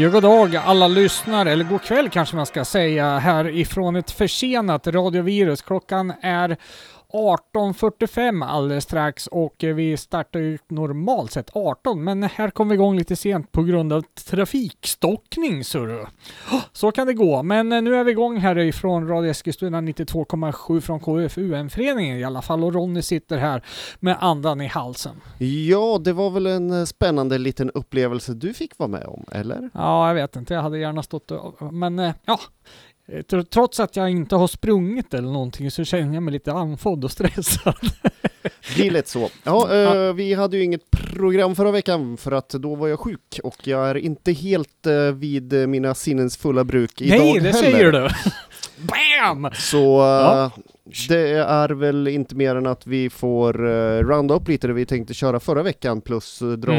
Ja, god dag alla lyssnare, eller god kväll kanske man ska säga, här ifrån ett försenat radiovirus. Klockan är 18.45 alldeles strax och vi startar ju normalt sett 18 men här kom vi igång lite sent på grund av trafikstockning så du. Så kan det gå, men nu är vi igång här ifrån Radio Eskilstuna 92,7 från KFUM-föreningen i alla fall och Ronny sitter här med andan i halsen. Ja, det var väl en eh, spännande liten upplevelse du fick vara med om, eller? Ja, jag vet inte, jag hade gärna stått men eh, ja. Eh, tr- Trots att jag inte har sprungit eller någonting så känner jag mig lite andfådd och stressad. Det blir lätt så. Ja, eh, vi hade ju inget program förra veckan för att då var jag sjuk och jag är inte helt eh, vid mina sinnens fulla bruk idag Nej, det heller. säger du! Bam! Så Ja. Det är väl inte mer än att vi får uh, rounda upp lite det vi tänkte köra förra veckan plus eh, dra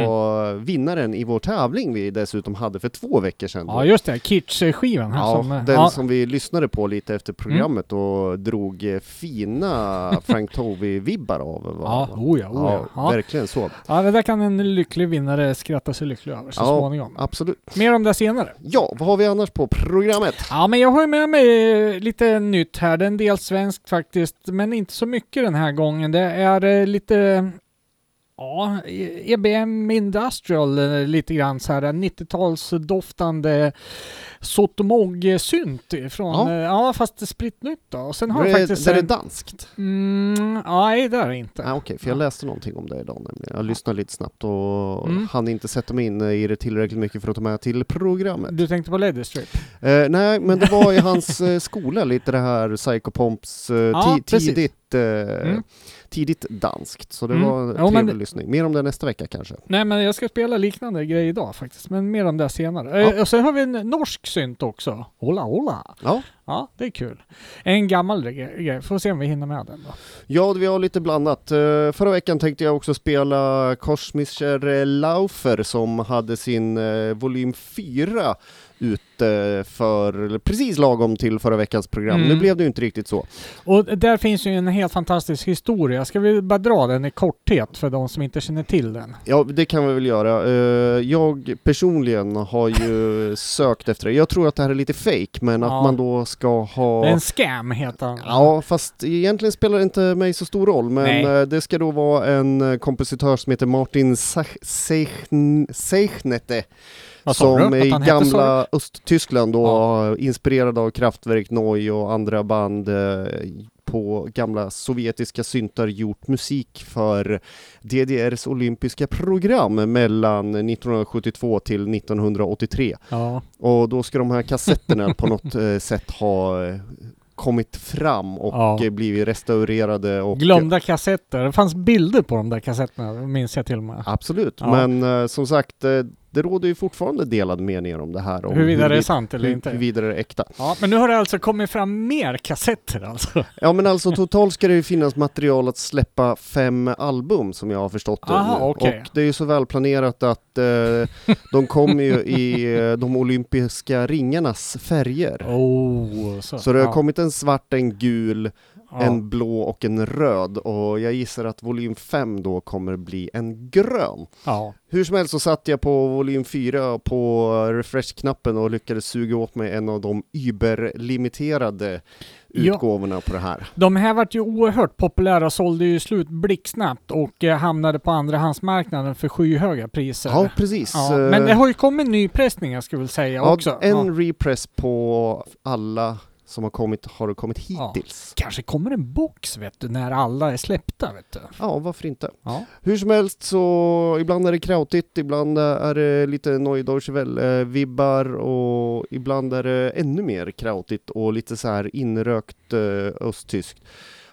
Mm. vinnaren i vår tävling vi dessutom hade för två veckor sedan. Ja, just det. Kitsch-skivan Ja, som... eh, den ja. som vi lyssnade på lite efter programmet och drog eh, fina Frank Tovey-vibbar av. va? Ja, oh ja, oh ja. Ja. verkligen så. ja, det där kan en lycklig vinnare skratta sig lycklig över så Ja. småningom. Absolut. Mer om det senare. Ja, vad har vi annars på programmet? Ja, men jag har ju med mig eh, lite nytt här. Det är en del svenskt faktiskt, men inte så mycket den här gången. Det är eh, lite Ja, EBM Industrial eh, lite grann så här 90-talsdoftande Sotomog-synt från, Ja. ja. ja fast spritt nytt då. Och sen har Det är, faktiskt det är en- danskt? Mm, nej, det är det inte. Ah, Okej, för jag Ja. läste någonting om det idag nämligen. Jag lyssnade lite snabbt och Mm. hann inte sätta mig in i det tillräckligt mycket för att ta med till programmet. Du tänkte på Lady Strip? Eh, nej, men det var i hans eh, skola lite det här Psycho Pomps eh, Ja, tidigt, eh, Mm. Tidigt danskt. Så det Mm. var en Ja, men trevlig det- lyssning. Mer om det nästa vecka kanske. Nej, men jag ska spela liknande grej idag faktiskt, men mer om det senare. Ja. Eh, och sen har vi en norsk synt också. Hola, hola! Ja, Ja, det är kul. En gammal gre- grej. Får se om vi hinner med den då. Ja, vi har lite blandat. Eh, förra veckan tänkte jag också spela Kosmischer Laufer som hade sin eh, volym 4 ute för precis lagom till förra veckans program. Mm. Nu blev det ju inte riktigt så. Och där finns ju en helt fantastisk historia. Ska vi bara dra den i korthet för de som inte känner till den? Ja, det kan vi väl göra. Eh, jag personligen har ju sökt efter det. Jag tror att det här är lite fake, men att Ja. man då ska ha... En scam heter den. Ja, fast egentligen spelar det inte mig så stor roll, men Nej. eh, det ska då vara en eh, kompositör som heter Martin Sech- Seichn- Seichnete Vad som i gamla Östtyskland då, Ja. inspirerad av Kraftwerk, Neu och andra band eh, på gamla sovjetiska syntar gjort musik för DDRs olympiska program mellan 1972 till 1983. Ja. Och då ska de här kassetterna på något eh, sätt ha eh, kommit fram och Ja. blivit restaurerade och Glömda kassetter. Det fanns bilder på de där kassetterna, minns jag till och med. Absolut, Ja. men eh, som sagt, eh, det råder ju fortfarande delade meningar om det här. Om Huruvida det är sant eller hur- inte. Huruvida det är äkta. Ja, men nu har det alltså kommit fram mer kassetter alltså. Ja men alltså totalt ska det ju finnas material att släppa fem album som jag har förstått det Aha, okej. Och det är ju så välplanerat att eh, de kommer ju i eh, de olympiska ringarnas färger. Oh, så. Så det har ja. kommit en svart, en gul, ja. en blå och en röd och jag gissar att volym 5 då kommer bli en grön. Ja. Hur som helst så satt jag på volym 4 på refresh-knappen och lyckades suga åt mig en av de überlimiterade Ja. utgåvorna på det här. De här vart ju oerhört populära, sålde ju slut blixtsnabbt och eh, hamnade på andrahandsmarknaden för skyhöga priser. Ja, precis. Ja, men det har ju kommit nypressningar ska jag väl säga ja, också. En Ja. repress på alla som har kommit, har kommit Ja. hittills. Kanske kommer en box vet du, när alla är släppta vet du. Ja, varför inte? Ja. Hur som helst så ibland är det krautigt, ibland är det lite Neue Deutsche Welle-vibbar och ibland är det ännu mer krautigt och lite så här inrökt eh, östtyskt.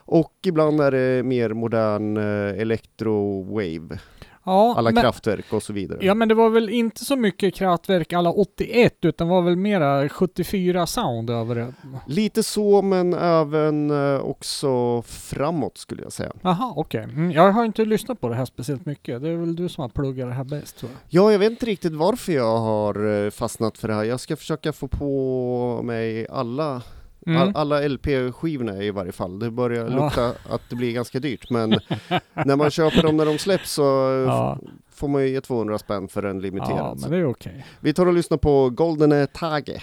Och ibland är det mer modern eh, electro-wave, Ja, alla men, kraftverk och så vidare. ja men det var väl inte så mycket kraftverk alla 81 utan var väl mera 74 sound över det. Lite så, men även eh, också framåt skulle jag säga. Jaha, okej. Mm, jag har inte lyssnat på det här speciellt mycket. Det är väl du som har pluggat det här bäst tror jag. Ja, jag vet inte riktigt varför jag har eh, fastnat för det här. Jag ska försöka få på mig alla Mm. All, alla LP-skivorna i varje fall. Det börjar Ja. lukta att det blir ganska dyrt, men när man köper dem när de släpps så Ja. får man ju ge 200 spänn för en Ja, limiterad. men det är okej. Vi tar och lyssnar på Goldene Tage.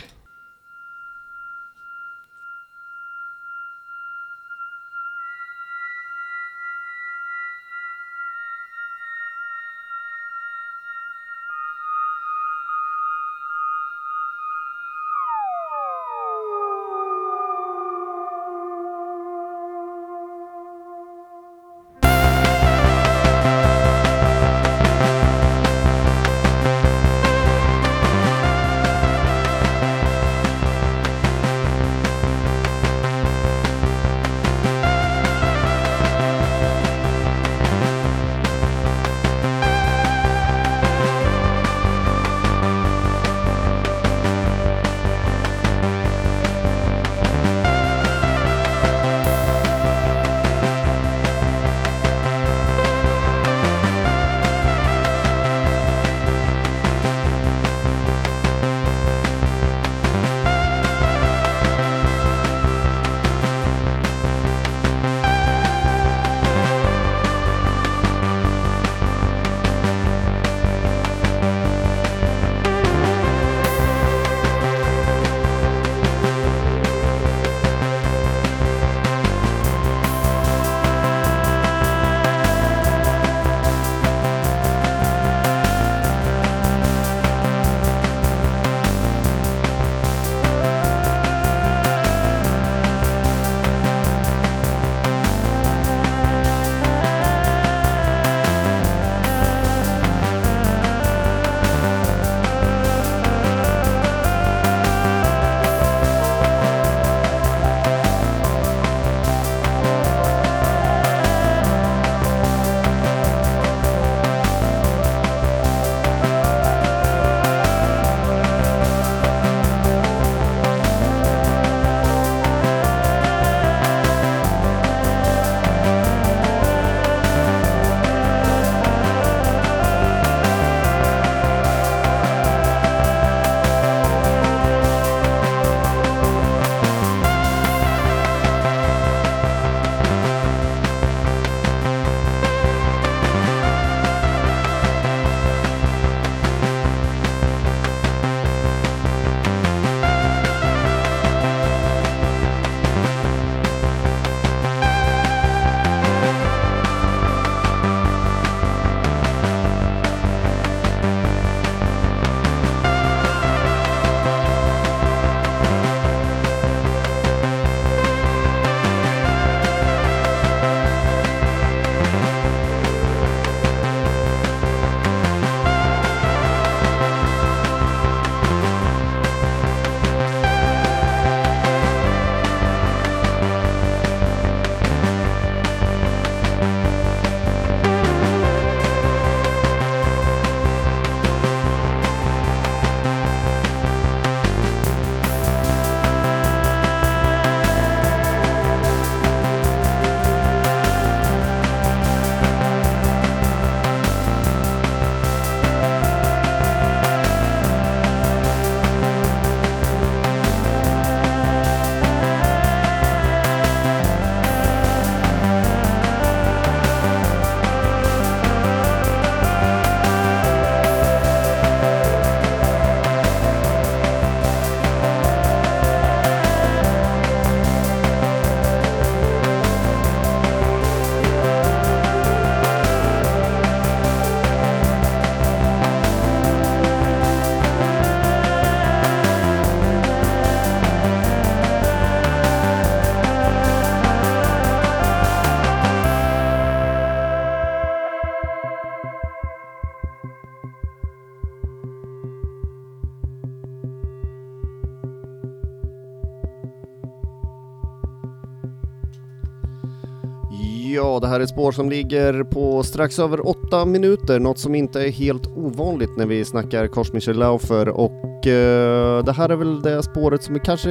Ja, det här är ett spår som ligger på strax över åtta minuter, något som inte är helt ovanligt när vi snackar Korsmichel Laufer och eh, det här är väl det spåret som är kanske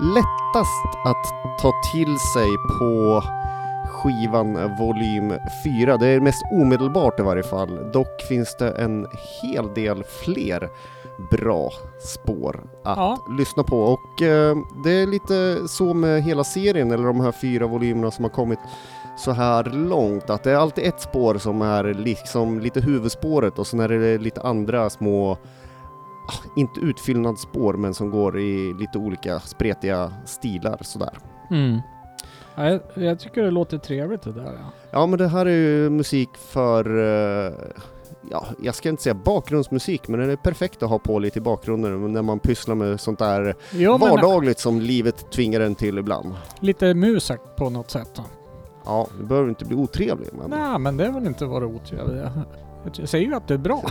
lättast att ta till sig på skivan volym 4. Det är mest omedelbart i varje fall. Dock finns det en hel del fler bra spår att Ja. lyssna på. Och eh, det är lite så med hela serien, eller de här fyra volymerna som har kommit så här långt, att det är alltid ett spår som är liksom lite huvudspåret och sen är det lite andra små, ah, inte utfyllnadsspår, men som går i lite olika spretiga stilar sådär. Mm. Ja, jag, jag tycker det låter trevligt det där. Ja. Ja men det här är ju musik för, eh, ja jag ska inte säga bakgrundsmusik, men den är perfekt att ha på lite i bakgrunden när man pysslar med sånt där men vardagligt som livet tvingar en till ibland. lite musak på något sätt. Då. Ja, det behöver inte bli otrevlig men... Nej, men det är väl inte vara otrevligt. Jag säger ju att det är bra.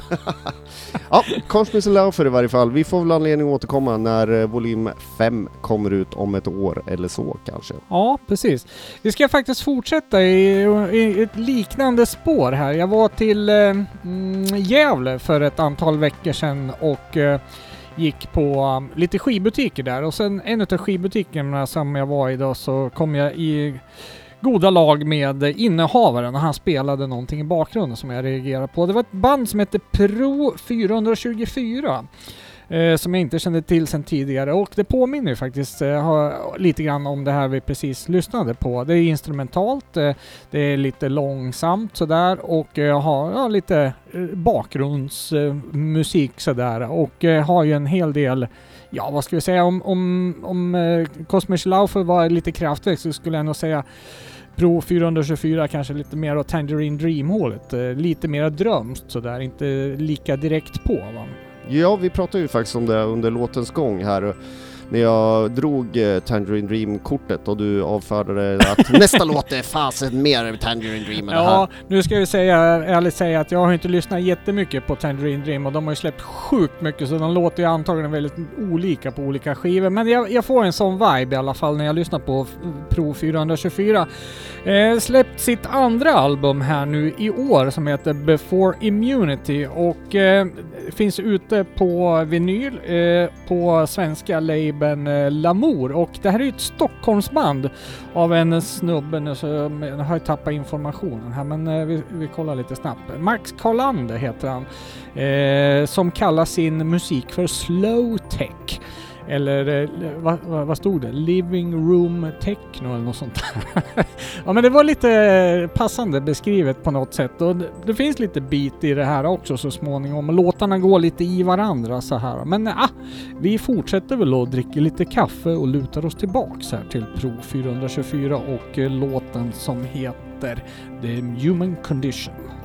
Ja, Konstmusse Laufer i varje fall. Vi får väl anledning att återkomma när eh, volym 5 kommer ut om ett år eller så kanske. Ja, precis. Vi ska faktiskt fortsätta i, i ett liknande spår här. Jag var till eh, mm, Gävle för ett antal veckor sedan och eh, gick på um, lite skibutiker där och sen en av skibutikerna som jag var i då så kom jag i goda lag med innehavaren och han spelade någonting i bakgrunden som jag reagerade på. Det var ett band som hette Pro 424 eh, som jag inte kände till sedan tidigare och det påminner ju faktiskt eh, lite grann om det här vi precis lyssnade på. Det är instrumentalt, eh, det är lite långsamt sådär och eh, har ja, lite eh, bakgrundsmusik sådär och eh, har ju en hel del Ja, vad ska vi säga om, om, om eh, Cosmic Laufer var lite kraftverk så skulle jag nog säga Pro 424 kanske lite mer åt Tangerine Dream-hålet. Eh, lite mer drömskt sådär, inte lika direkt på va. Ja, vi pratade ju faktiskt om det under låtens gång här. När jag drog eh, Tangerine Dream-kortet och du avfärdade att nästa låt är fasen mer Tangerine Dream än det här. Ja, nu ska vi säga, ärligt säga att jag har inte lyssnat jättemycket på Tangerine Dream och de har ju släppt sjukt mycket så de låter ju antagligen väldigt olika på olika skivor. Men jag, jag får en sån vibe i alla fall när jag lyssnar på Pro 424. Eh, släppt sitt andra album här nu i år som heter Before Immunity och eh, finns ute på vinyl eh, på svenska labeln eh, Lamour och det här är ju ett Stockholmsband av en snubbe nu så jag har jag tappat informationen här men eh, vi, vi kollar lite snabbt. Max Karlander heter han. Eh, som kallar sin musik för slow tech. Eller eh, vad, vad, stod det? Living room techno eller något sånt där. ja men det var lite eh, passande beskrivet på något sätt och det, det finns lite bit i det här också så småningom. Låtarna går lite i varandra så här. Men eh, ah, vi fortsätter väl och dricker lite kaffe och lutar oss tillbaks här till prov 424 och låten som heter The Human Condition.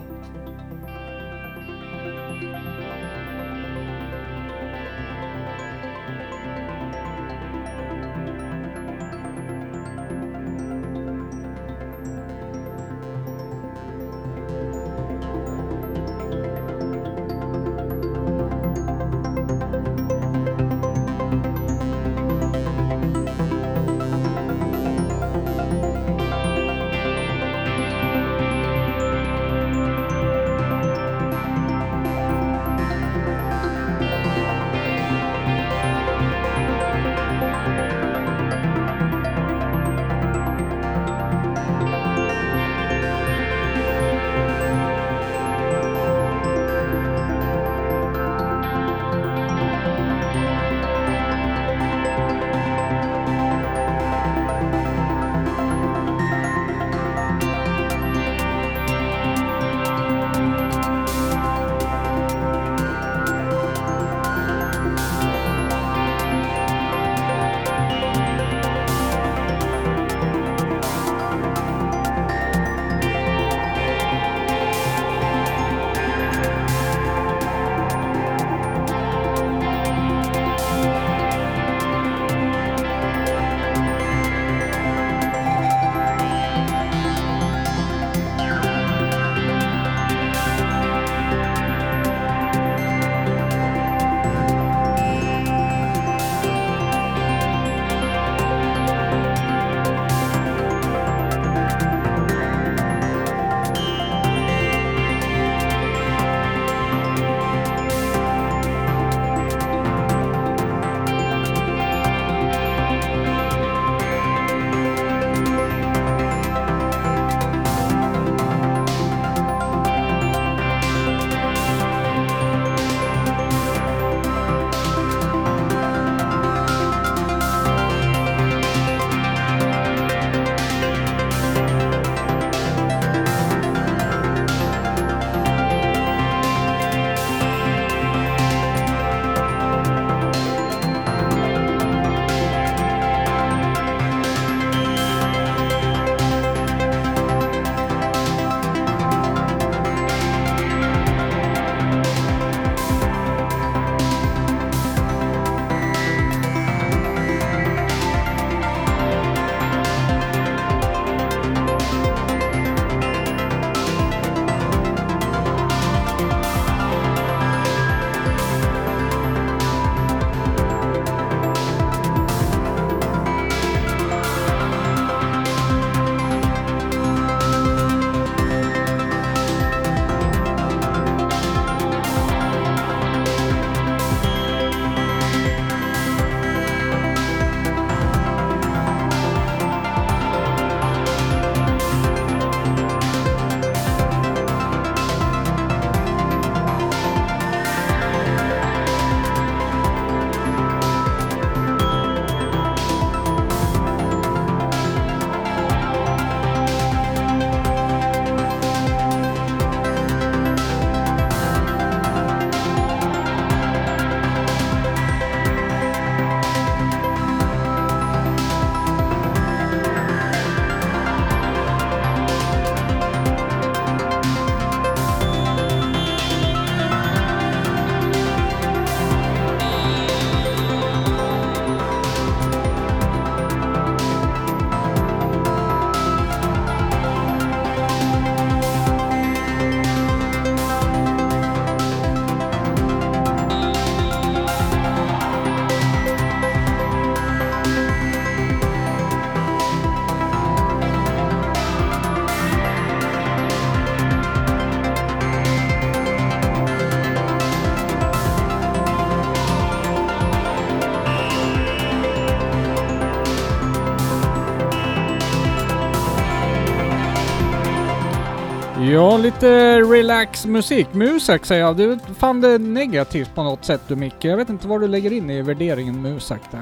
Lite relax musik. Musak säger jag. Du fann det negativt på något sätt du Micke. Jag vet inte vad du lägger in i värderingen musak där.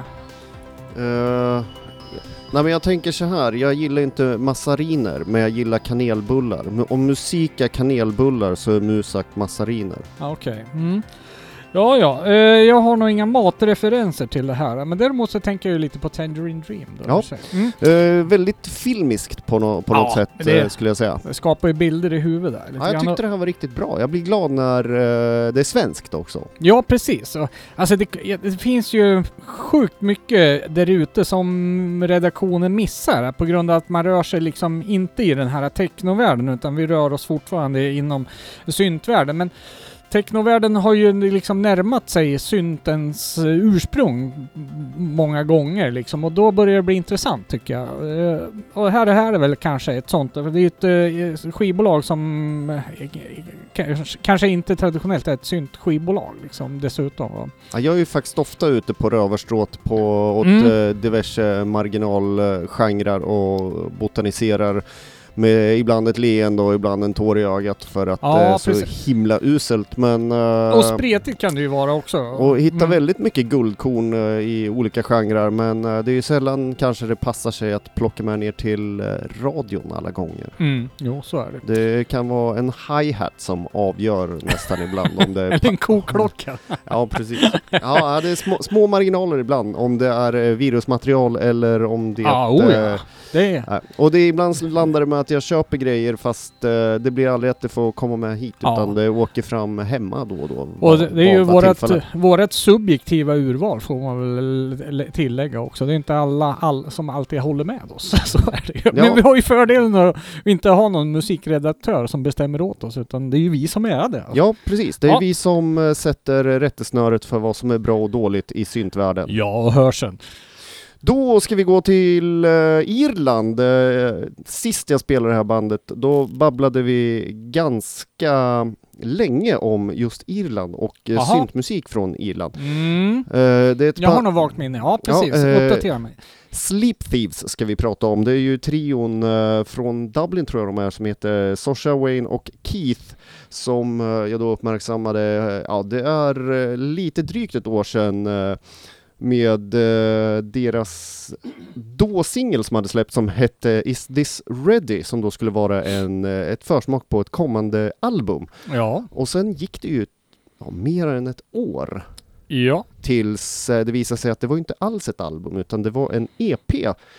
Eh, nej men jag tänker så här, jag gillar inte massariner, men jag gillar kanelbullar. Om musik är kanelbullar så är musak massariner. Okej. Mm. Ja, ja. Eh, jag har nog inga matreferenser till det här. Men däremot så tänker jag ju lite på Tangerine Dream. Då, Ja. mm. Eh, väldigt filmiskt på, nå- på Ja, något sätt det- eh, skulle jag säga. Det skapar ju bilder i huvudet där. Ja, jag tyckte det här var riktigt bra. Jag blir glad när eh, det är svenskt också. Ja, precis. Alltså det, det finns ju sjukt mycket där ute som redaktionen missar på grund av att man rör sig liksom inte i den här technovärlden utan vi rör oss fortfarande inom syntvärlden. Men technovärlden har ju liksom närmat sig syntens eh, ursprung många gånger liksom och då börjar det bli intressant tycker jag. Eh, Och här, här är väl kanske ett sånt. för Det är ju ett eh, skivbolag som kanske- inte traditionellt är ett syntskivbolag liksom dessutom. Ja, jag är ju faktiskt ofta ute på rövarstråt på åt Mm. diverse marginalgenrer och botaniserar med ibland ett leende och ibland en tår i ögat för att Ja, det är så precis. himla uselt men... eh, Och spretigt kan det ju vara också. och hitta Mm. väldigt mycket guldkorn eh, i olika genrer men eh, det är ju sällan kanske det passar sig att plocka med ner till radion alla gånger. Mm, jo, så är det. Det kan vara en hi-hat som avgör nästan ibland om det är Eller en koklocka. Ja, precis. Ja, det är små, små marginaler ibland om det är virusmaterial eller om det... Ja, oh ja. Det är... och det är ibland landar det med att jag köper grejer fast eh, det blir aldrig att det får komma med hit Ja. utan det åker fram hemma då och då. Och det, det är ju vårat, vårat subjektiva urval får man väl tillägga också. Det är inte alla all, som alltid håller med oss. Så är det ju. Men Ja. vi har ju fördelen att inte ha någon musikredaktör som bestämmer åt oss utan det är ju vi som är det. Ja, precis. Det är Ja. vi som eh, sätter rättesnöret för vad som är bra och dåligt i syntvärlden. Ja, och hörseln. Då ska vi gå till eh, Irland. Eh, sist jag spelade det här bandet, då babblade vi ganska länge om just Irland och eh, syntmusik från Irland. Mm. Eh, det Jag har nog vagt minne. Ja, precis. Ja, eh, Uppdatera mig. Sleep Thieves ska vi prata om. Det är ju trion från Dublin tror jag de är som heter Sosha Wayne och Keith som jag då uppmärksammade, ja det är lite drygt ett år sedan med eh, deras då singel som hade släppts som hette Is This Ready som då skulle vara en, eh, ett försmak på ett kommande album. Ja. Och sen gick det ju ja, mer än ett år Ja. tills eh, det visade sig att det var inte alls ett album utan det var en EP.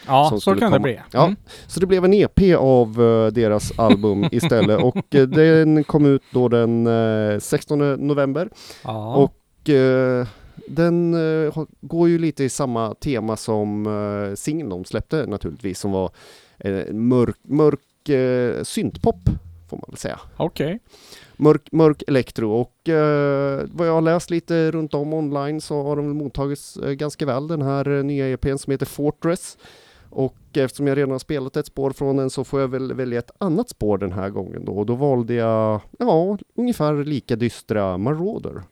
Ja, Som så kan komma. det bli. Ja. Mm. Så det blev en EP av eh, deras album istället och eh, den kom ut då den eh, 16 november Ja. och den har- går ju lite i samma tema som uh, singeln de släppte naturligtvis som var eh, mörk, mörk eh, syntpop får man väl säga. Okej. Mörk, mörk elektro och eh, vad jag har läst lite runt om online så har de mottagits ganska väl den här nya EPn som heter Fortress. Och eftersom jag redan har spelat ett spår från den så får jag väl välja ett annat spår den här gången då. Och då valde jag, ja, ungefär lika dystra Marauder.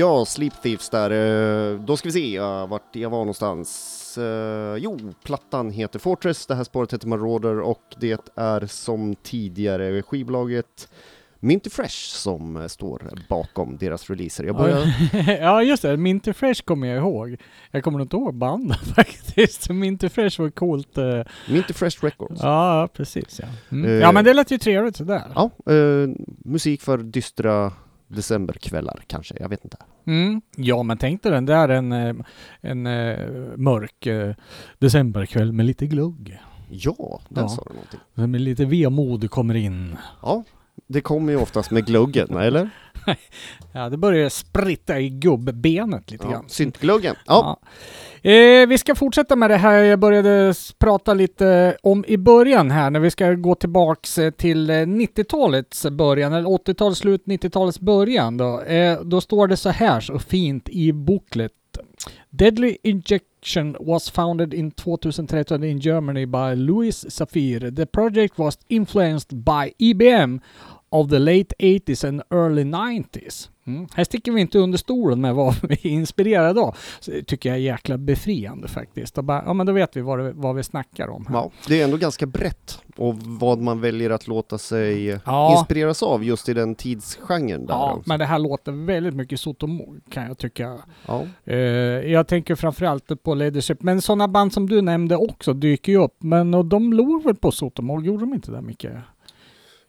Ja, Sleep Thieves där. eh, Då ska vi se uh, vart jag var någonstans. Eh, jo, plattan heter Fortress, det här spåret heter Marauder och det är som tidigare skivbolaget Minty Fresh som eh, står bakom deras releaser. Jag börjar... ja just det, Minty Fresh kommer jag ihåg. Jag kommer inte ihåg bandet faktiskt. Minty Fresh var coolt. Minty Fresh Records. Ja, precis ja. Mm. Eh. Ja men det lät ju trevligt sådär. Ja, eh, musik för dystra decemberkvällar kanske, jag vet inte. Mm. Ja men tänk dig den där en, eh, en eh, mörk eh, decemberkväll med lite glugg. Ja, där Ja. sa du någonting. Med lite vemod kommer in. Ja, det kommer ju oftast med gluggen, eller? Ja, det börjar spritta i gubbbenet lite Ja, grann. syntgluggen. Ja, Ja. Eh, vi ska fortsätta med det här jag började prata lite om i början här när vi ska gå tillbaks eh, till eh, 90-talets början, eller 80-talets slut, 90-talets början då. Eh, då står det så här så fint i booklet. Deadly Injection was founded in 2013 in Germany by Louis Safir. The project was influenced by IBM of the late 80s and early 90s. Mm. Här sticker vi inte under stolen med vad vi är inspirerade av. Så det tycker jag är jäkla befriande faktiskt. Bara, ja men då vet vi vad, det, vad vi snackar om. Här. ja, det är ändå ganska brett och vad man väljer att låta sig Ja. inspireras av just i den tidsgenren där. Ja, också. men det här låter väldigt mycket Sotomo kan jag tycka. ja. Eh, jag tänker framförallt på Leadership, men sådana band som du nämnde också dyker ju upp. Men och de låg väl på Sotomo, gjorde de inte det Micke?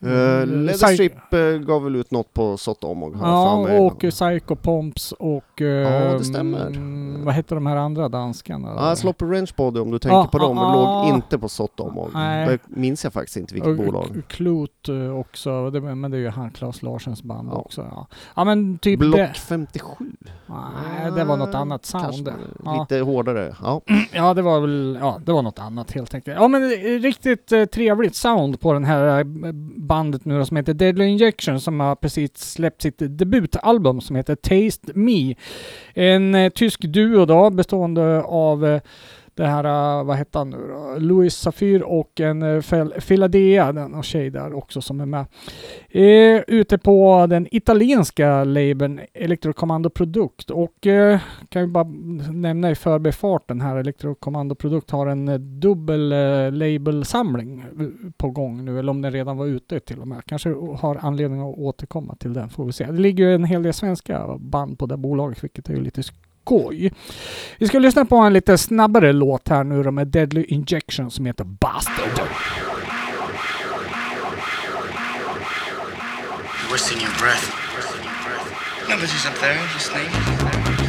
Uh, Mm, Leatherstrip eh, gav väl ut något på Sotomog har Ja, för mig. och eh, Psycho Pomps och... eh, det stämmer. mm, vad heter de här andra danskarna? Ja, Sloppy Ranch Body om du tänker Ja, på dem, ja, låg ja. inte på Sotomog. Nej. Det minns jag faktiskt inte vilket och bolag. Klot eh, också, det, men det är ju han Claes Larsens band Ja. också. Ja. ja men typ Block det. 57? Nej, det var något annat sound. Ja. lite hårdare. Ja. Ja, det var väl, ja, det var något annat helt enkelt. Ja, men eh, riktigt eh, trevligt sound på den här eh, bandet nu då, som heter Deadly Injection som har precis släppt sitt debutalbum som heter Taste Me. En eh, tysk duo då bestående av eh, det här, äh, vad hette han nu då? Louis Safir och en äh, Philadea, den och tjej där också som är med. Eh, ute på den italienska labeln Electrocommando Produkt och eh, kan ju bara nämna i förbifarten här, Electrocommando Produkt har en dubbel eh, labelsamling på gång nu, eller om den redan var ute till och med. Kanske har anledning att återkomma till den, får vi se. Det ligger ju en hel del svenska band på det bolaget, vilket är ju lite skoj. Vi ska lyssna på en lite snabbare låt här nu då med Deadly Injection som heter Bastard. Wasting your breath. Nobody's up there listening. Oh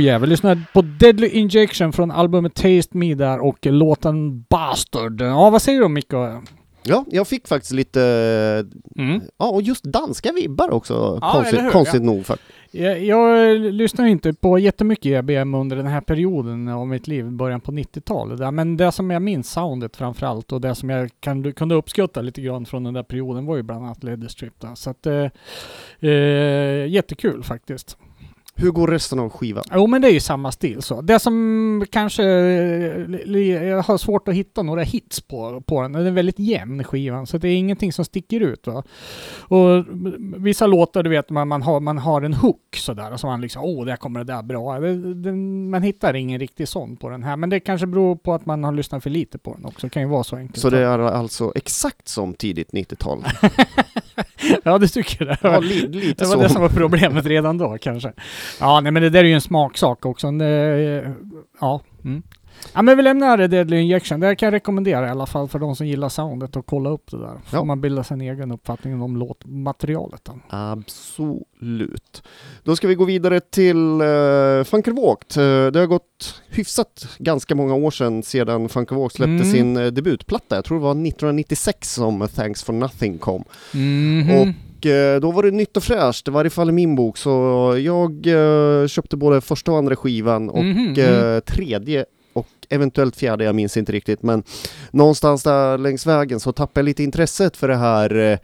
yeah, vi lyssnade på Deadly Injection från albumet Taste Me där och låten Bastard. Ja, vad säger du Micke? Ja, jag fick faktiskt lite, Mm. ja och just danska vibbar också, Ja, konstigt, konstigt nog. För. Jag, jag lyssnar inte på jättemycket EBM under den här perioden av mitt liv, början på 90-talet. där. Men det som jag minns soundet framförallt och det som jag kan, kunde uppskatta lite grann från den där perioden var ju bland annat Leather Strip. Där. Så att, eh, eh, jättekul faktiskt. Hur går resten av skivan? Jo men det är ju samma stil så. Det som kanske, eh, jag har svårt att hitta några hits på, på den. Den är väldigt jämn skivan så det är ingenting som sticker ut. Va? Och vissa låtar du vet man, man, har, man har en hook sådär och så man liksom åh där kommer det där bra. Det, den, man hittar ingen riktig sån på den här men det kanske beror på att man har lyssnat för lite på den också. Det kan ju vara så enkelt. Så det är alltså exakt som tidigt 90-tal? ja du tycker det? Ja, li, lite Det var så. det som var problemet redan då kanske. Ja, nej men det där är ju en smaksak också. Det, ja. Mm. Ja men vi lämnar det Deadly Injection. Det kan jag rekommendera i alla fall för de som gillar soundet och kolla upp det där. Får Ja. man bilda sin egen uppfattning om låtmaterialet. Då. Absolut. Då ska vi gå vidare till uh, Funkervågt. Uh, det har gått hyfsat ganska många år sedan sedan Funkervågt släppte Mm. sin eh, debutplatta. Jag tror det var 1996 som Thanks for Nothing kom. Mhm. Och eh, då var det nytt och fräscht, i varje fall i min bok. Så jag eh, köpte både första och andra skivan och Mhm, eh, tredje och eventuellt fjärde, jag minns inte riktigt. Men någonstans där längs vägen så tappade jag lite intresset för det här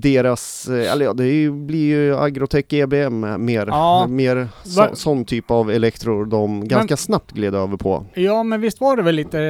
deras, eh, eller ja, det blir ju agrotech EBM mer, Ja. mer så, sån typ av elektro de ganska snabbt gled över på. Ja men visst var det väl lite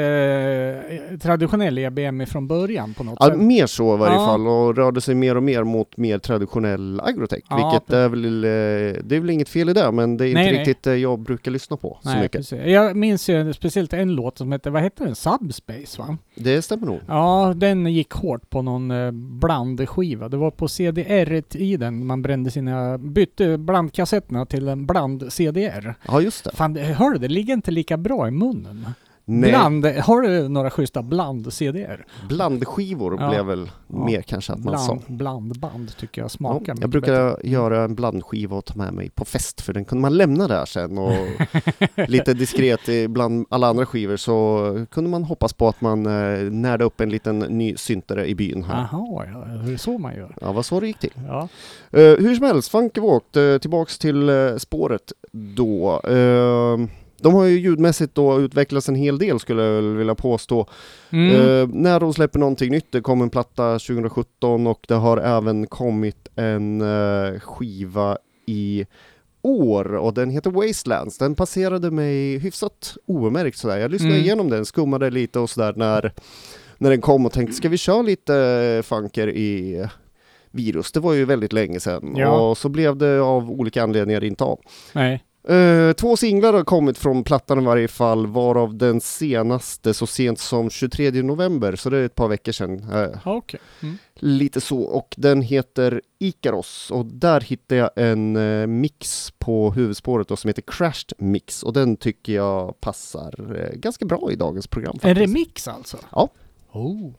eh, traditionell EBM från början på något Ja, sätt? mer så i varje Ja. fall och rörde sig mer och mer mot mer traditionell agrotech, Ja, vilket är väl, eh, det är väl inget fel i det, men det är inte Nej, riktigt det jag brukar lyssna på så Nej, mycket. precis. Jag minns ju speciellt en låt som hette, vad hette den? Subspace va? Det stämmer nog. Ja, den gick hårt på någon eh, blandskiva. Det var på CDR i den man brände sina, bytte blandkassetterna till en bland-CDR. Ja, just det. Fan, hör du, det ligger inte lika bra i munnen. Nej, Bland, har du några schyssta bland-CDR? blandskivor Ja. blev väl Ja. mer kanske att man sa. Bland, blandband tycker jag Ja, smakar jag mycket brukar bättre. göra en blandskiva och ta med mig på fest för den kunde man lämna där sen och lite diskret bland alla andra skivor så kunde man hoppas på att man eh, närde upp en liten ny syntare i byn här. Jaha, ja, det är så man gör. Ja, vad så det gick till. Ja. Eh, hur som helst, Funkevågt, uh, tillbaks till eh, spåret då. Eh, de har ju ljudmässigt då utvecklats en hel del skulle jag vilja påstå. Mm. Eh, när de släpper någonting nytt, det kom en platta 2017 och det har även kommit en eh, skiva i år och den heter Wastelands. Den passerade mig hyfsat obemärkt sådär. Jag lyssnade Mm. igenom den, skummade lite och sådär när, när den kom och tänkte ska vi köra lite eh, funker i virus? Det var ju väldigt länge sedan Ja. och så blev det av olika anledningar inte av. Nej. Eh, två singlar har kommit från plattan i varje fall, varav den senaste så sent som 23 november, så det är ett par veckor sedan. Eh, Okej. Mm. lite så, och den heter Ikaros, och där hittade jag en eh, mix på huvudspåret då, som heter Crashed Mix, och den tycker jag passar ganska bra i dagens program. En Faktiskt. remix alltså? Ja. Oh.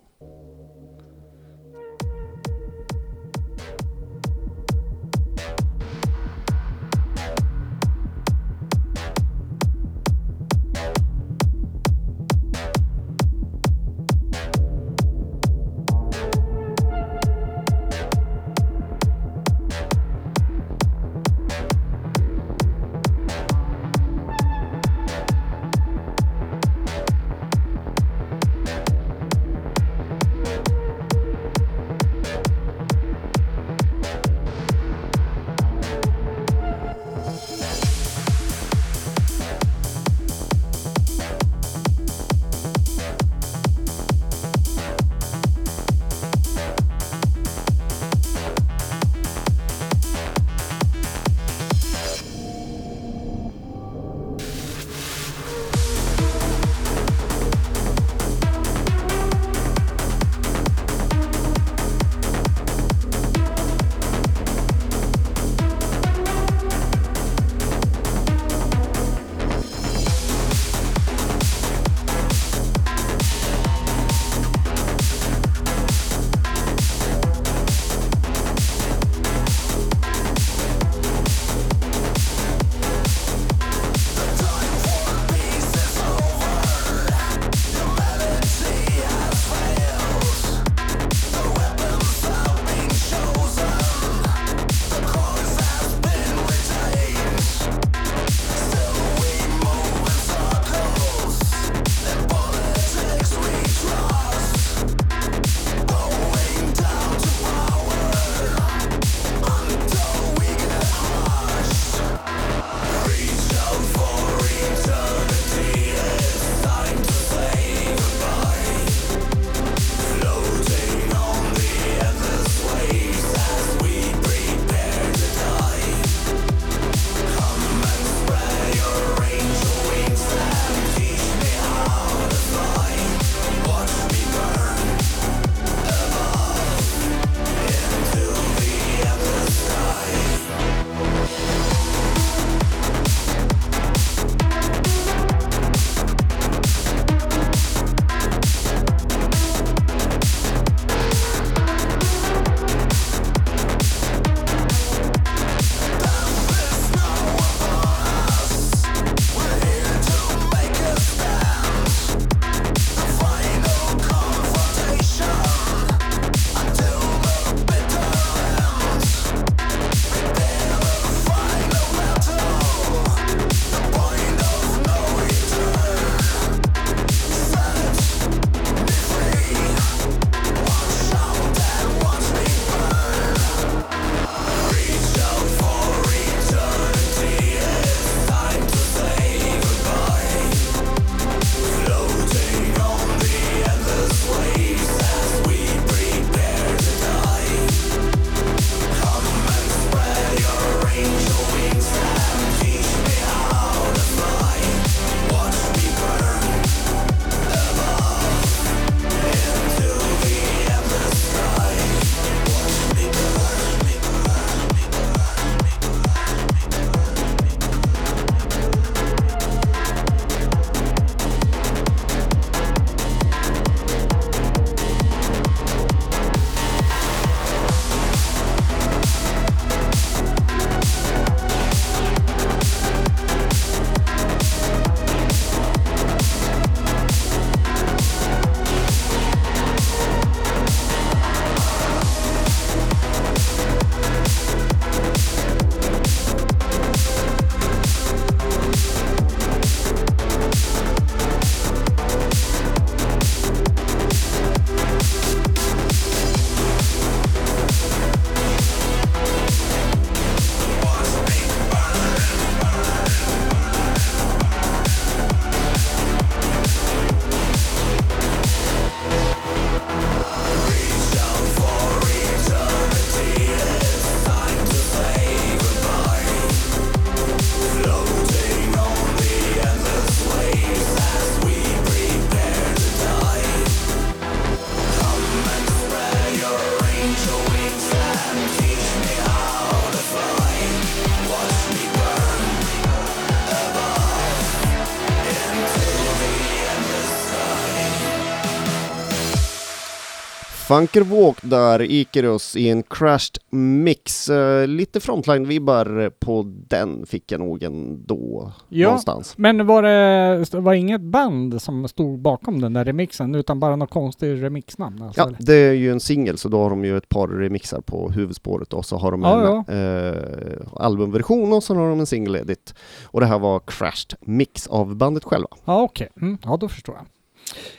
Funker Walk där, Icarus i en crashed mix. Eh, lite frontline-vibbar på den fick jag nog ändå Ja, någonstans. Men var det var inget band som stod bakom den där remixen utan bara något konstigt remixnamn? Alltså, Ja, eller? det är ju en singel så då har de ju ett par remixar på huvudspåret och så har de Ja, en Eh, albumversion och så har de en single-edit. Och det här var crashed mix av bandet själva. Ja, okej. Mm, ja, då förstår jag.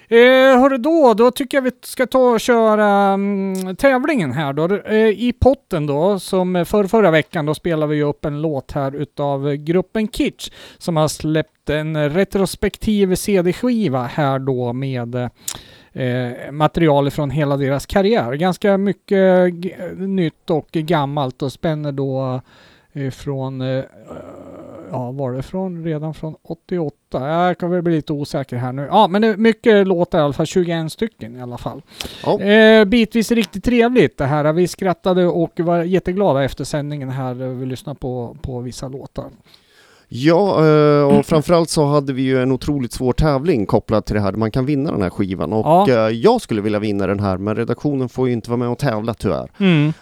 Eh, hörru då, då tycker jag vi ska ta och köra mm, tävlingen här då. Eh, I potten då, som för förra veckan, då spelade vi upp en låt här utav gruppen Kitsch som har släppt en retrospektiv CD-skiva här då med eh, material från hela deras karriär. Ganska mycket nytt och gammalt och spänner då eh, från eh, ja, var det från redan från 88? Jag kan väl bli lite osäker här nu. Ja, men det är mycket låtar i alla fall, 21 stycken i alla fall. Ja. Eh, bitvis riktigt trevligt det här. Vi skrattade och var jätteglada efter sändningen här. Vi lyssnade på, på vissa låtar. Ja, eh, och framförallt så hade vi ju en otroligt svår tävling kopplad till det här. Man kan vinna den här skivan och Ja. eh, jag skulle vilja vinna den här men redaktionen får ju inte vara med och tävla tyvärr.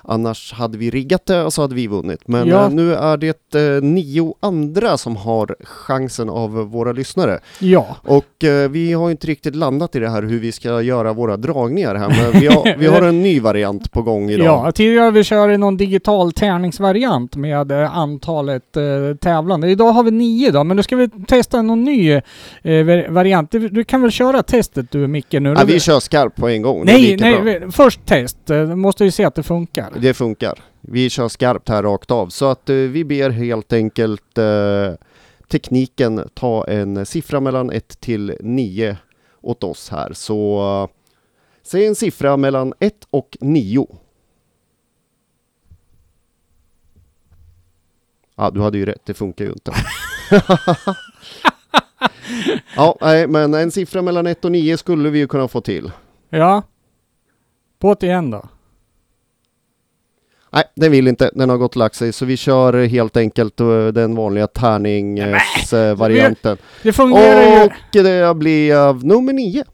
Annars hade vi riggat det och så hade vi vunnit. Men Ja. eh, nu är det nio andra som har chansen av våra lyssnare. Ja, Och vi har ju inte riktigt landat i det här hur vi ska göra våra dragningar här men vi har, vi har en ny variant på gång idag. ja. tidigare vi kört någon digital tärningsvariant med antalet tävlande. Idag har vi nio då, men nu ska vi testa någon ny eh, var- variant. Du, du kan väl köra testet du Micke nu? Ja, vi kör skarpt på en gång, nej, nej, vi- först test. Eh, måste ju se att det funkar. Det funkar. Vi kör skarpt här rakt av. Så att eh, vi ber helt enkelt eh, tekniken ta en siffra mellan 1 till 9 åt oss här. Så eh, säg en siffra mellan 1 och 9. Ja, du hade ju rätt. Det funkar ju inte. ja, nej, men en siffra mellan 1 och 9 skulle vi ju kunna få till. Ja. På ett igen då. Nej, den vill inte. Den har gått och lagt sig. Så vi kör helt enkelt eh, den vanliga tärningsvarianten. Det fungerar ju. Och det blev nummer nio.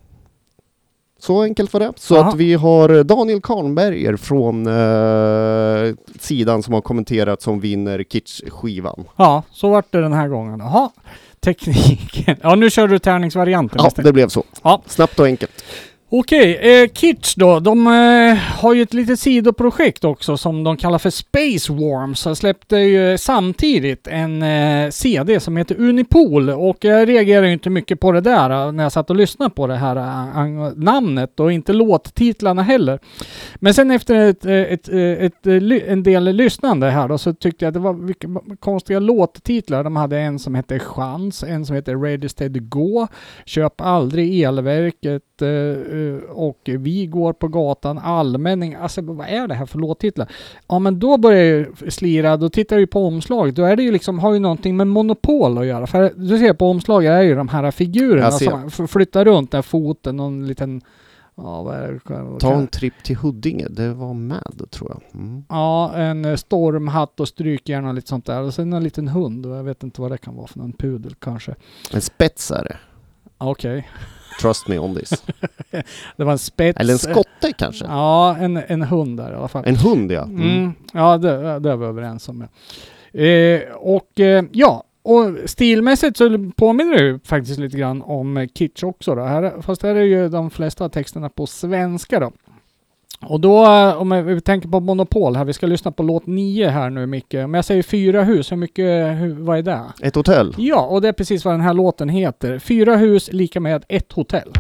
Så enkelt var det. Så Aha. att vi har Daniel Karnberger från eh, sidan som har kommenterat som vinner Kitsch-skivan. Ja, så vart det den här gången. Jaha. Tekniken. Ja, nu kör du tärningsvarianten Ja, det blev så. Ja. Snabbt och enkelt. Okej, eh, Kitsch då. De eh, har ju ett litet sidoprojekt också som de kallar för Space Worms. De släppte ju samtidigt en eh, CD som heter Unipol och jag reagerade ju inte mycket på det där eh, när jag satt och lyssnade på det här eh, namnet och inte låttitlarna heller. Men sen efter ett, eh, ett, ett, en del lyssnande här då så tyckte jag att det var vilka konstiga låttitlar. De hade en som hette Chans, en som hette Ready Steady Go, Köp aldrig elverket eh, och Vi går på gatan, Allmänning. Alltså vad är det här för låttitlar? Ja men då börjar jag slira, då tittar jag ju på omslaget. Då är det ju liksom, har ju någonting med monopol att göra. För du ser på omslaget är ju de här figurerna som flyttar runt där foten, någon liten Ja, vad är det? Ta en tripp till Huddinge. Det var med tror jag. Mm. Ja, en eh, stormhatt och strykjärn och lite sånt där. Och sen en liten hund. Jag vet inte vad det kan vara för någon pudel kanske. En spets är det. Trust me on this. Det var en spets. Eller en skotte kanske. Ja, en, en hund där i alla fall. En hund ja. Mm. Mm. Ja, det, det är vi överens om. Ja. Eh, och eh, ja, och stilmässigt så påminner det ju faktiskt lite grann om Kitsch också då. Här, fast här är ju de flesta av texterna på svenska då. Och då, eh, om vi tänker på Monopol här, vi ska lyssna på låt 9 här nu Micke. Om jag säger fyra hus, hur mycket, hur, vad är det? Ett hotell. Ja, och det är precis vad den här låten heter. Fyra hus lika med ett hotell.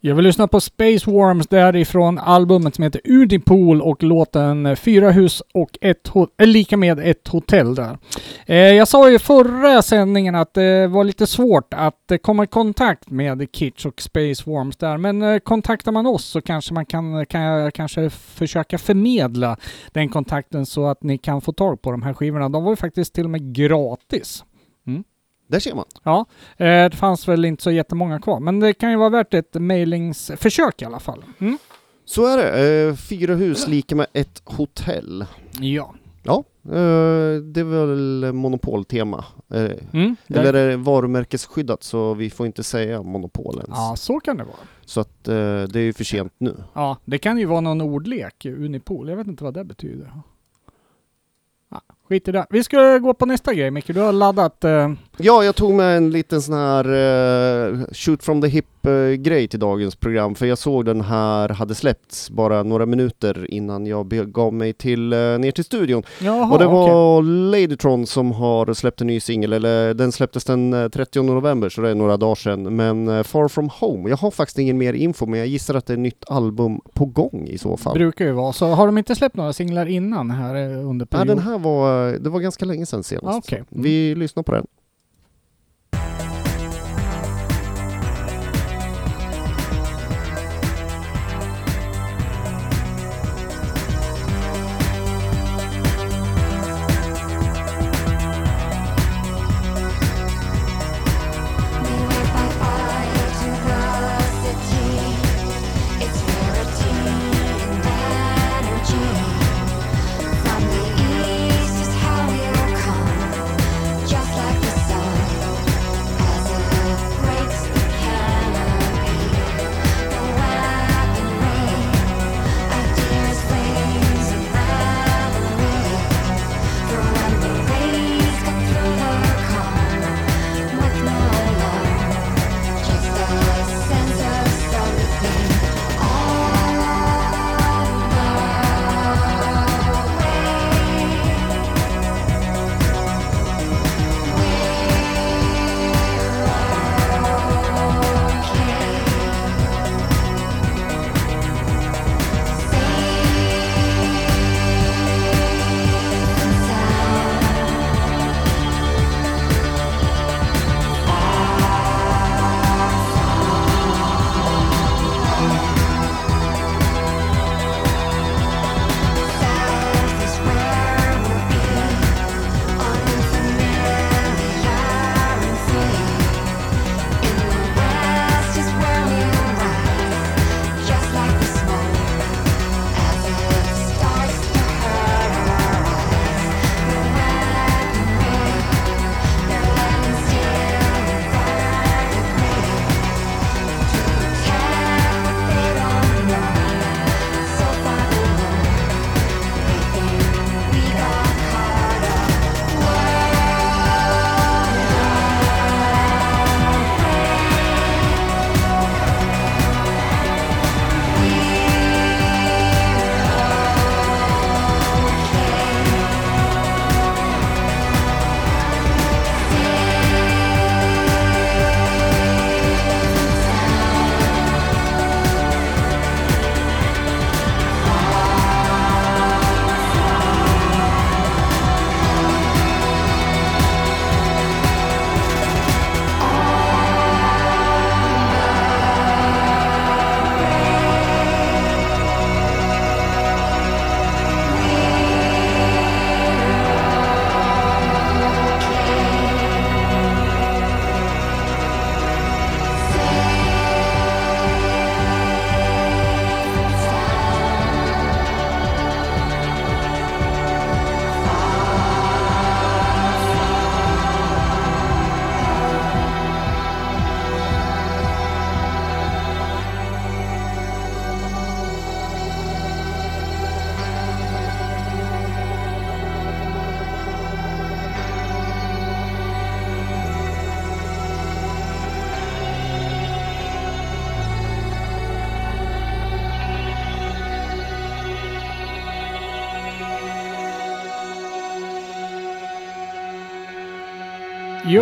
Jag vill lyssna på Space Worms därifrån albumet som heter UdiPool och låten Fyra hus och ett eh, lika med ett hotell där. Eh, jag sa ju förra sändningen att det var lite svårt att eh, komma i kontakt med Kitsch och Space Worms där, men eh, kontaktar man oss så kanske man kan, kan jag kanske försöka förmedla den kontakten så att ni kan få tag på de här skivorna. De var ju faktiskt till och med gratis. Där ser man. Ja, eh, det fanns väl inte så jättemånga kvar, men det kan ju vara värt ett mailingsförsök i alla fall. Mm. Så är det. Eh, fyra hus lika med ett hotell. Ja. Ja, eh, det är väl monopoltema. Mm. eller är det varumärkesskyddat så vi får inte säga monopol ens. Ja, så kan det vara. Så att det är ju för sent nu. Ja, det kan ju vara någon ordlek, Unipol. Jag vet inte vad det betyder. Skit i det. Vi ska gå på nästa grej Micke. Du har laddat... Uh... Ja, jag tog med en liten sån här uh, shoot from the hip grej till dagens program för jag såg den här hade släppts bara några minuter innan jag begav mig till, eh, ner till studion. jaha, och det var Ladytron som har släppt en ny singel, eller den släpptes den eh, 30 november så det är några dagar sedan. Men eh, Far From Home, jag har faktiskt ingen mer info men jag gissar att det är ett nytt album på gång i så fall. Brukar ju vara. Så har de inte släppt några singlar innan här eh, under perioden? den här var, det var ganska länge sedan senast. Ah, okej. Mm. Vi lyssnar på den.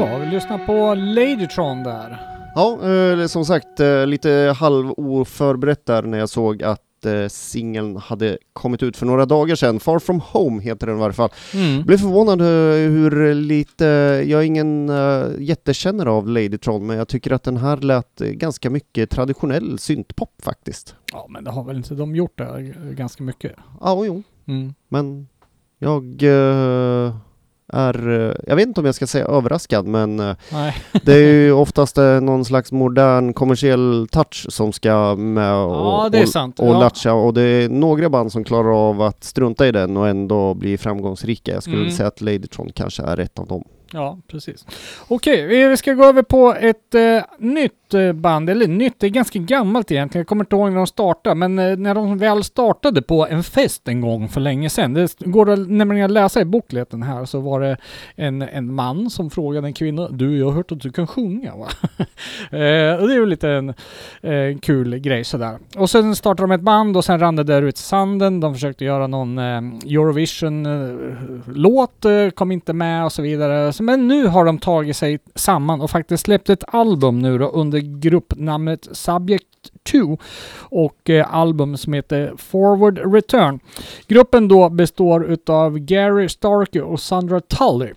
Ja, vi lyssnar på Ladytron där. Ja, eh, som sagt, eh, lite halvoförberett där när jag såg att eh, singeln hade kommit ut för några dagar sedan. Far from home heter den i varje fall. Mm. Blev förvånad eh, hur lite, jag är ingen uh, jättekännare av Ladytron, men jag tycker att den här lät eh, ganska mycket traditionell syntpop faktiskt. Ja, men det har väl inte de gjort det ganska mycket? Ja, jo, Mm. men jag eh, är, eh, jag vet inte om jag ska säga överraskad, men eh, det är ju oftast eh, någon slags modern kommersiell touch som ska med och, Ja, och, och Ja. latcha och det är några band som klarar av att strunta i den och ändå bli framgångsrika. Jag skulle Mm. säga att Ladytron kanske är ett av dem. Ja, precis. Okej, vi ska gå över på ett eh, nytt eh, band, eller nytt, det är ganska gammalt egentligen. Jag kommer inte ihåg när de startade, men eh, när de väl startade på en fest en gång för länge sedan. Det går att nämligen att läsa i bokleten här, så var det en, en man som frågade en kvinna, du, jag har hört att du kan sjunga va? eh, och det är ju lite en eh, kul grej sådär. Och sen startade de ett band och sen rann det där ut i sanden. De försökte göra någon eh, Eurovision-låt, eh, eh, kom inte med och så vidare. Så, men nu har de tagit sig samman och faktiskt släppt ett album nu då under gruppnamnet Subject 2 och eh, album som heter Forward Return. Gruppen då består utav Gary Starkey och Sandra Tully.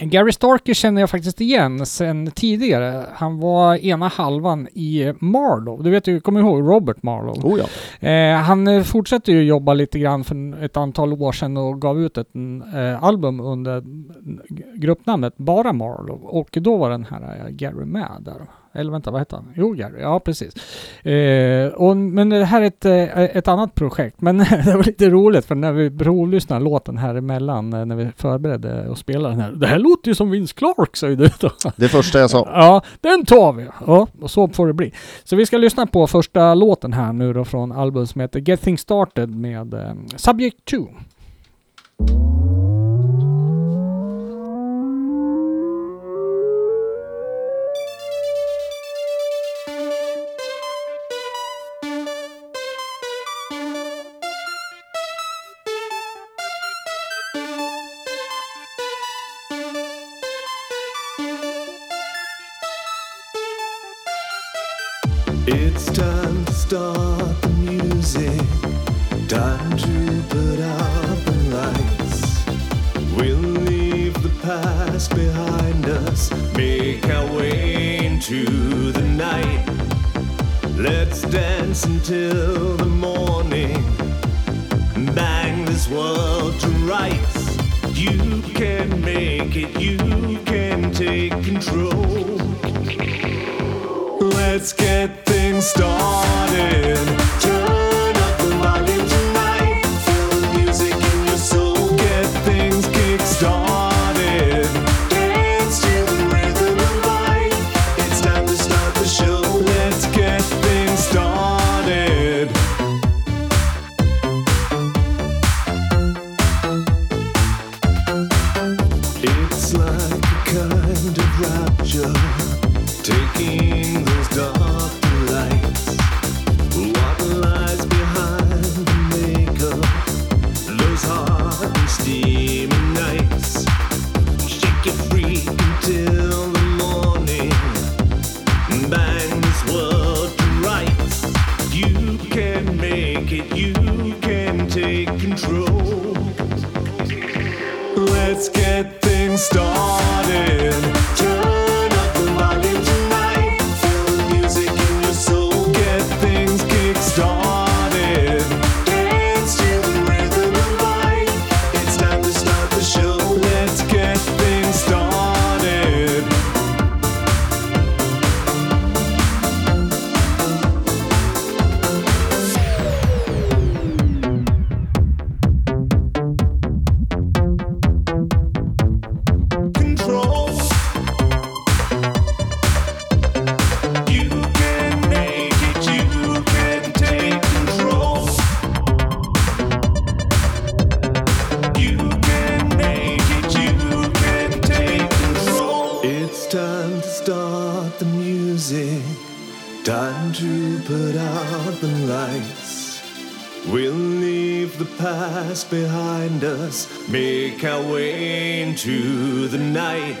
Gary Starkey känner jag faktiskt igen sen tidigare. Han var ena halvan i Marlowe. Du vet ju, kommer ihåg Robert Marlowe? Oh ja. Eh, han eh, fortsätter ju jobba lite grann för ett antal år sedan och gav ut ett eh, album under gruppnamnet Bara Marlowe. Och då var den här eh, Gary med där. Eller vänta, vad hette han? Jo, Gary. Ja, precis. Eh, och, men det här är ett, eh, ett annat projekt. Men det var lite roligt för när vi provlyssnade låten här emellan eh, när vi förberedde och spelade den här. Det här låter ju som Vince Clark, säger du då. Det första jag sa. Ja, den tar vi. Ja, och så får det bli. Så vi ska lyssna på första låten här nu då från albumet som heter Get Things Started med eh, Subject 2. Past behind us. Make our way into the night. Let's dance until the morning. Bang this world to rights. You can make it. You can take control. Let's get things started. Behind us, make our way into the night.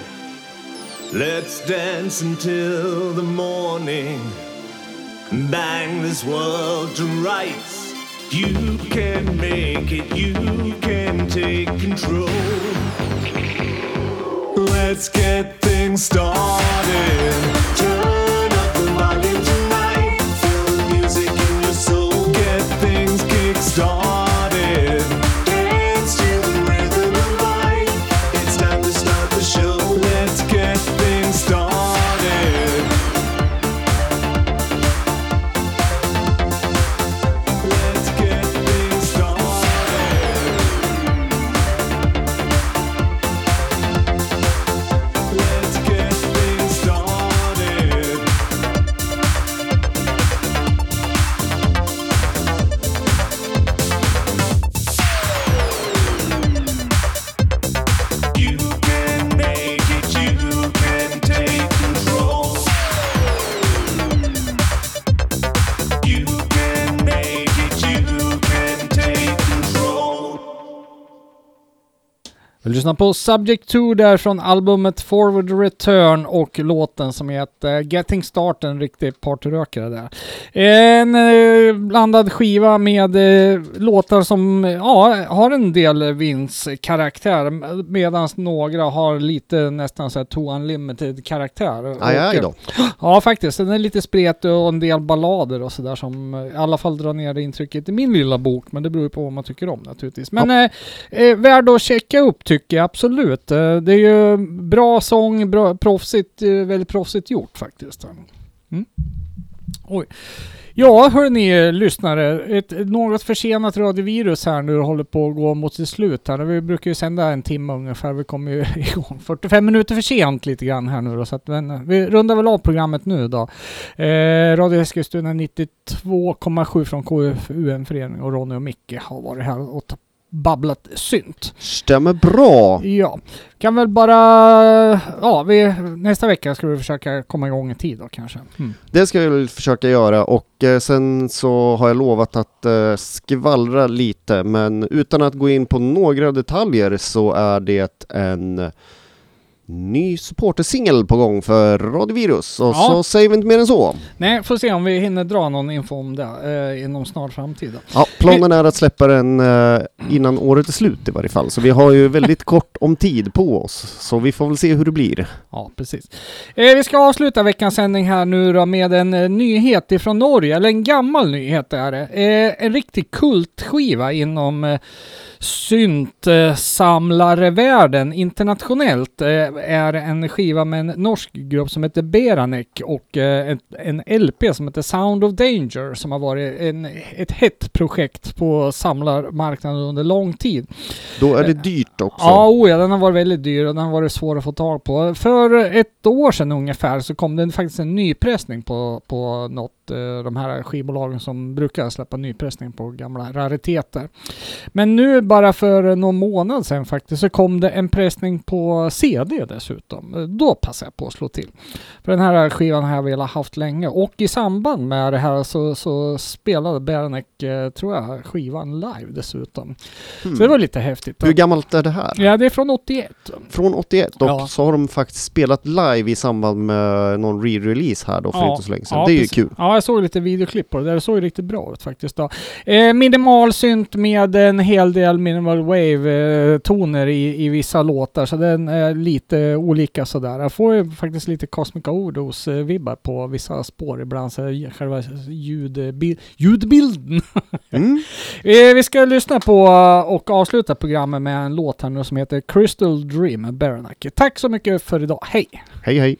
Let's dance until the morning. Bang this world to rights. You can make it, you can take control. Let's get things started. Lyssnar på Subject 2 där från albumet Forward Return och låten som heter Getting Start, en riktig partyrökare där. En eh, blandad skiva med eh, låtar som ja, har en del Vince-karaktär medan några har lite nästan så här Too Unlimited karaktär. Aj, aj då. Ja, faktiskt. Den är lite spretig och en del ballader och sådär som eh, i alla fall drar ner det intrycket i min lilla bok. Men det beror ju på vad man tycker om naturligtvis. Men eh, eh, värd att checka upp tycker jag absolut. Eh, det är ju bra sång, bra, proffsigt, eh, väldigt proffsigt gjort faktiskt. Mm. Oj. Ja, hörni lyssnare. Ett något försenat radiovirus här nu håller på att gå mot sitt slut här. Vi brukar ju sända en timme ungefär. Vi kommer ju igång 45 minuter för sent lite grann här nu då. Så att, men, eh, vi rundar väl av programmet nu då. Eh, Radio Eskilstuna 92,7 från KFUM-föreningen och Ronny och Micke har varit här och babblat synt. Stämmer bra. Ja, kan väl bara... Ja, vi, nästa vecka ska vi försöka komma igång i tid då kanske. Mm. Det ska väl försöka göra och eh, sen så har jag lovat att eh, skvallra lite men utan att gå in på några detaljer så är det en ny supportersingel på gång för Radio Virus och Ja. så säger vi inte mer än så. Nej, får se om vi hinner dra någon info om det eh, inom snar framtid. Ja, planen är att släppa den eh, innan året är slut i varje fall så vi har ju väldigt kort om tid på oss så vi får väl se hur det blir. Ja, precis. Eh, vi ska avsluta veckans sändning här nu då med en eh, nyhet ifrån Norge, eller en gammal nyhet är det. Eh, en riktig kultskiva inom eh, syntsamlarvärlden internationellt eh, är en skiva med en norsk grupp som heter Beranek och eh, en LP som heter Sound of Danger som har varit en, ett hett projekt på samlarmarknaden under lång tid. Då är det dyrt också. Ja, oh ja, den har varit väldigt dyr och den har varit svår att få tag på. För ett år sedan ungefär så kom det faktiskt en nypressning på, på något, eh, de här skivbolagen som brukar släppa nypressning på gamla rariteter. Men nu bara för någon månad sedan faktiskt så kom det en pressning på CD dessutom. Då passade jag på att slå till. För den här skivan har jag velat haft länge och i samband med det här så, så spelade Beranek, eh, tror jag, skivan live dessutom. Så det var lite häftigt. Hur gammalt är det här? Ja, det är från 81. Från 81 och Ja. så har de faktiskt spelat live i samband med någon re-release här då för inte så länge sedan. ja, det är ju precis. kul. Ja, jag såg lite videoklipp på det. Det såg ju riktigt bra ut faktiskt. Då. Eh, minimal synt med en hel del minimal wave-toner i, i vissa låtar, så den är lite olika sådär. Jag får ju faktiskt lite Cosmic Overdose-vibbar på vissa spår ibland, så själva ljudbil- ljudbilden. Mm. Eh, vi ska lyssna på eh, och avsluta programmet med en låt här nu som heter Crystal Dream med Baranaki. Tack så mycket för idag. Hej! Hej hej!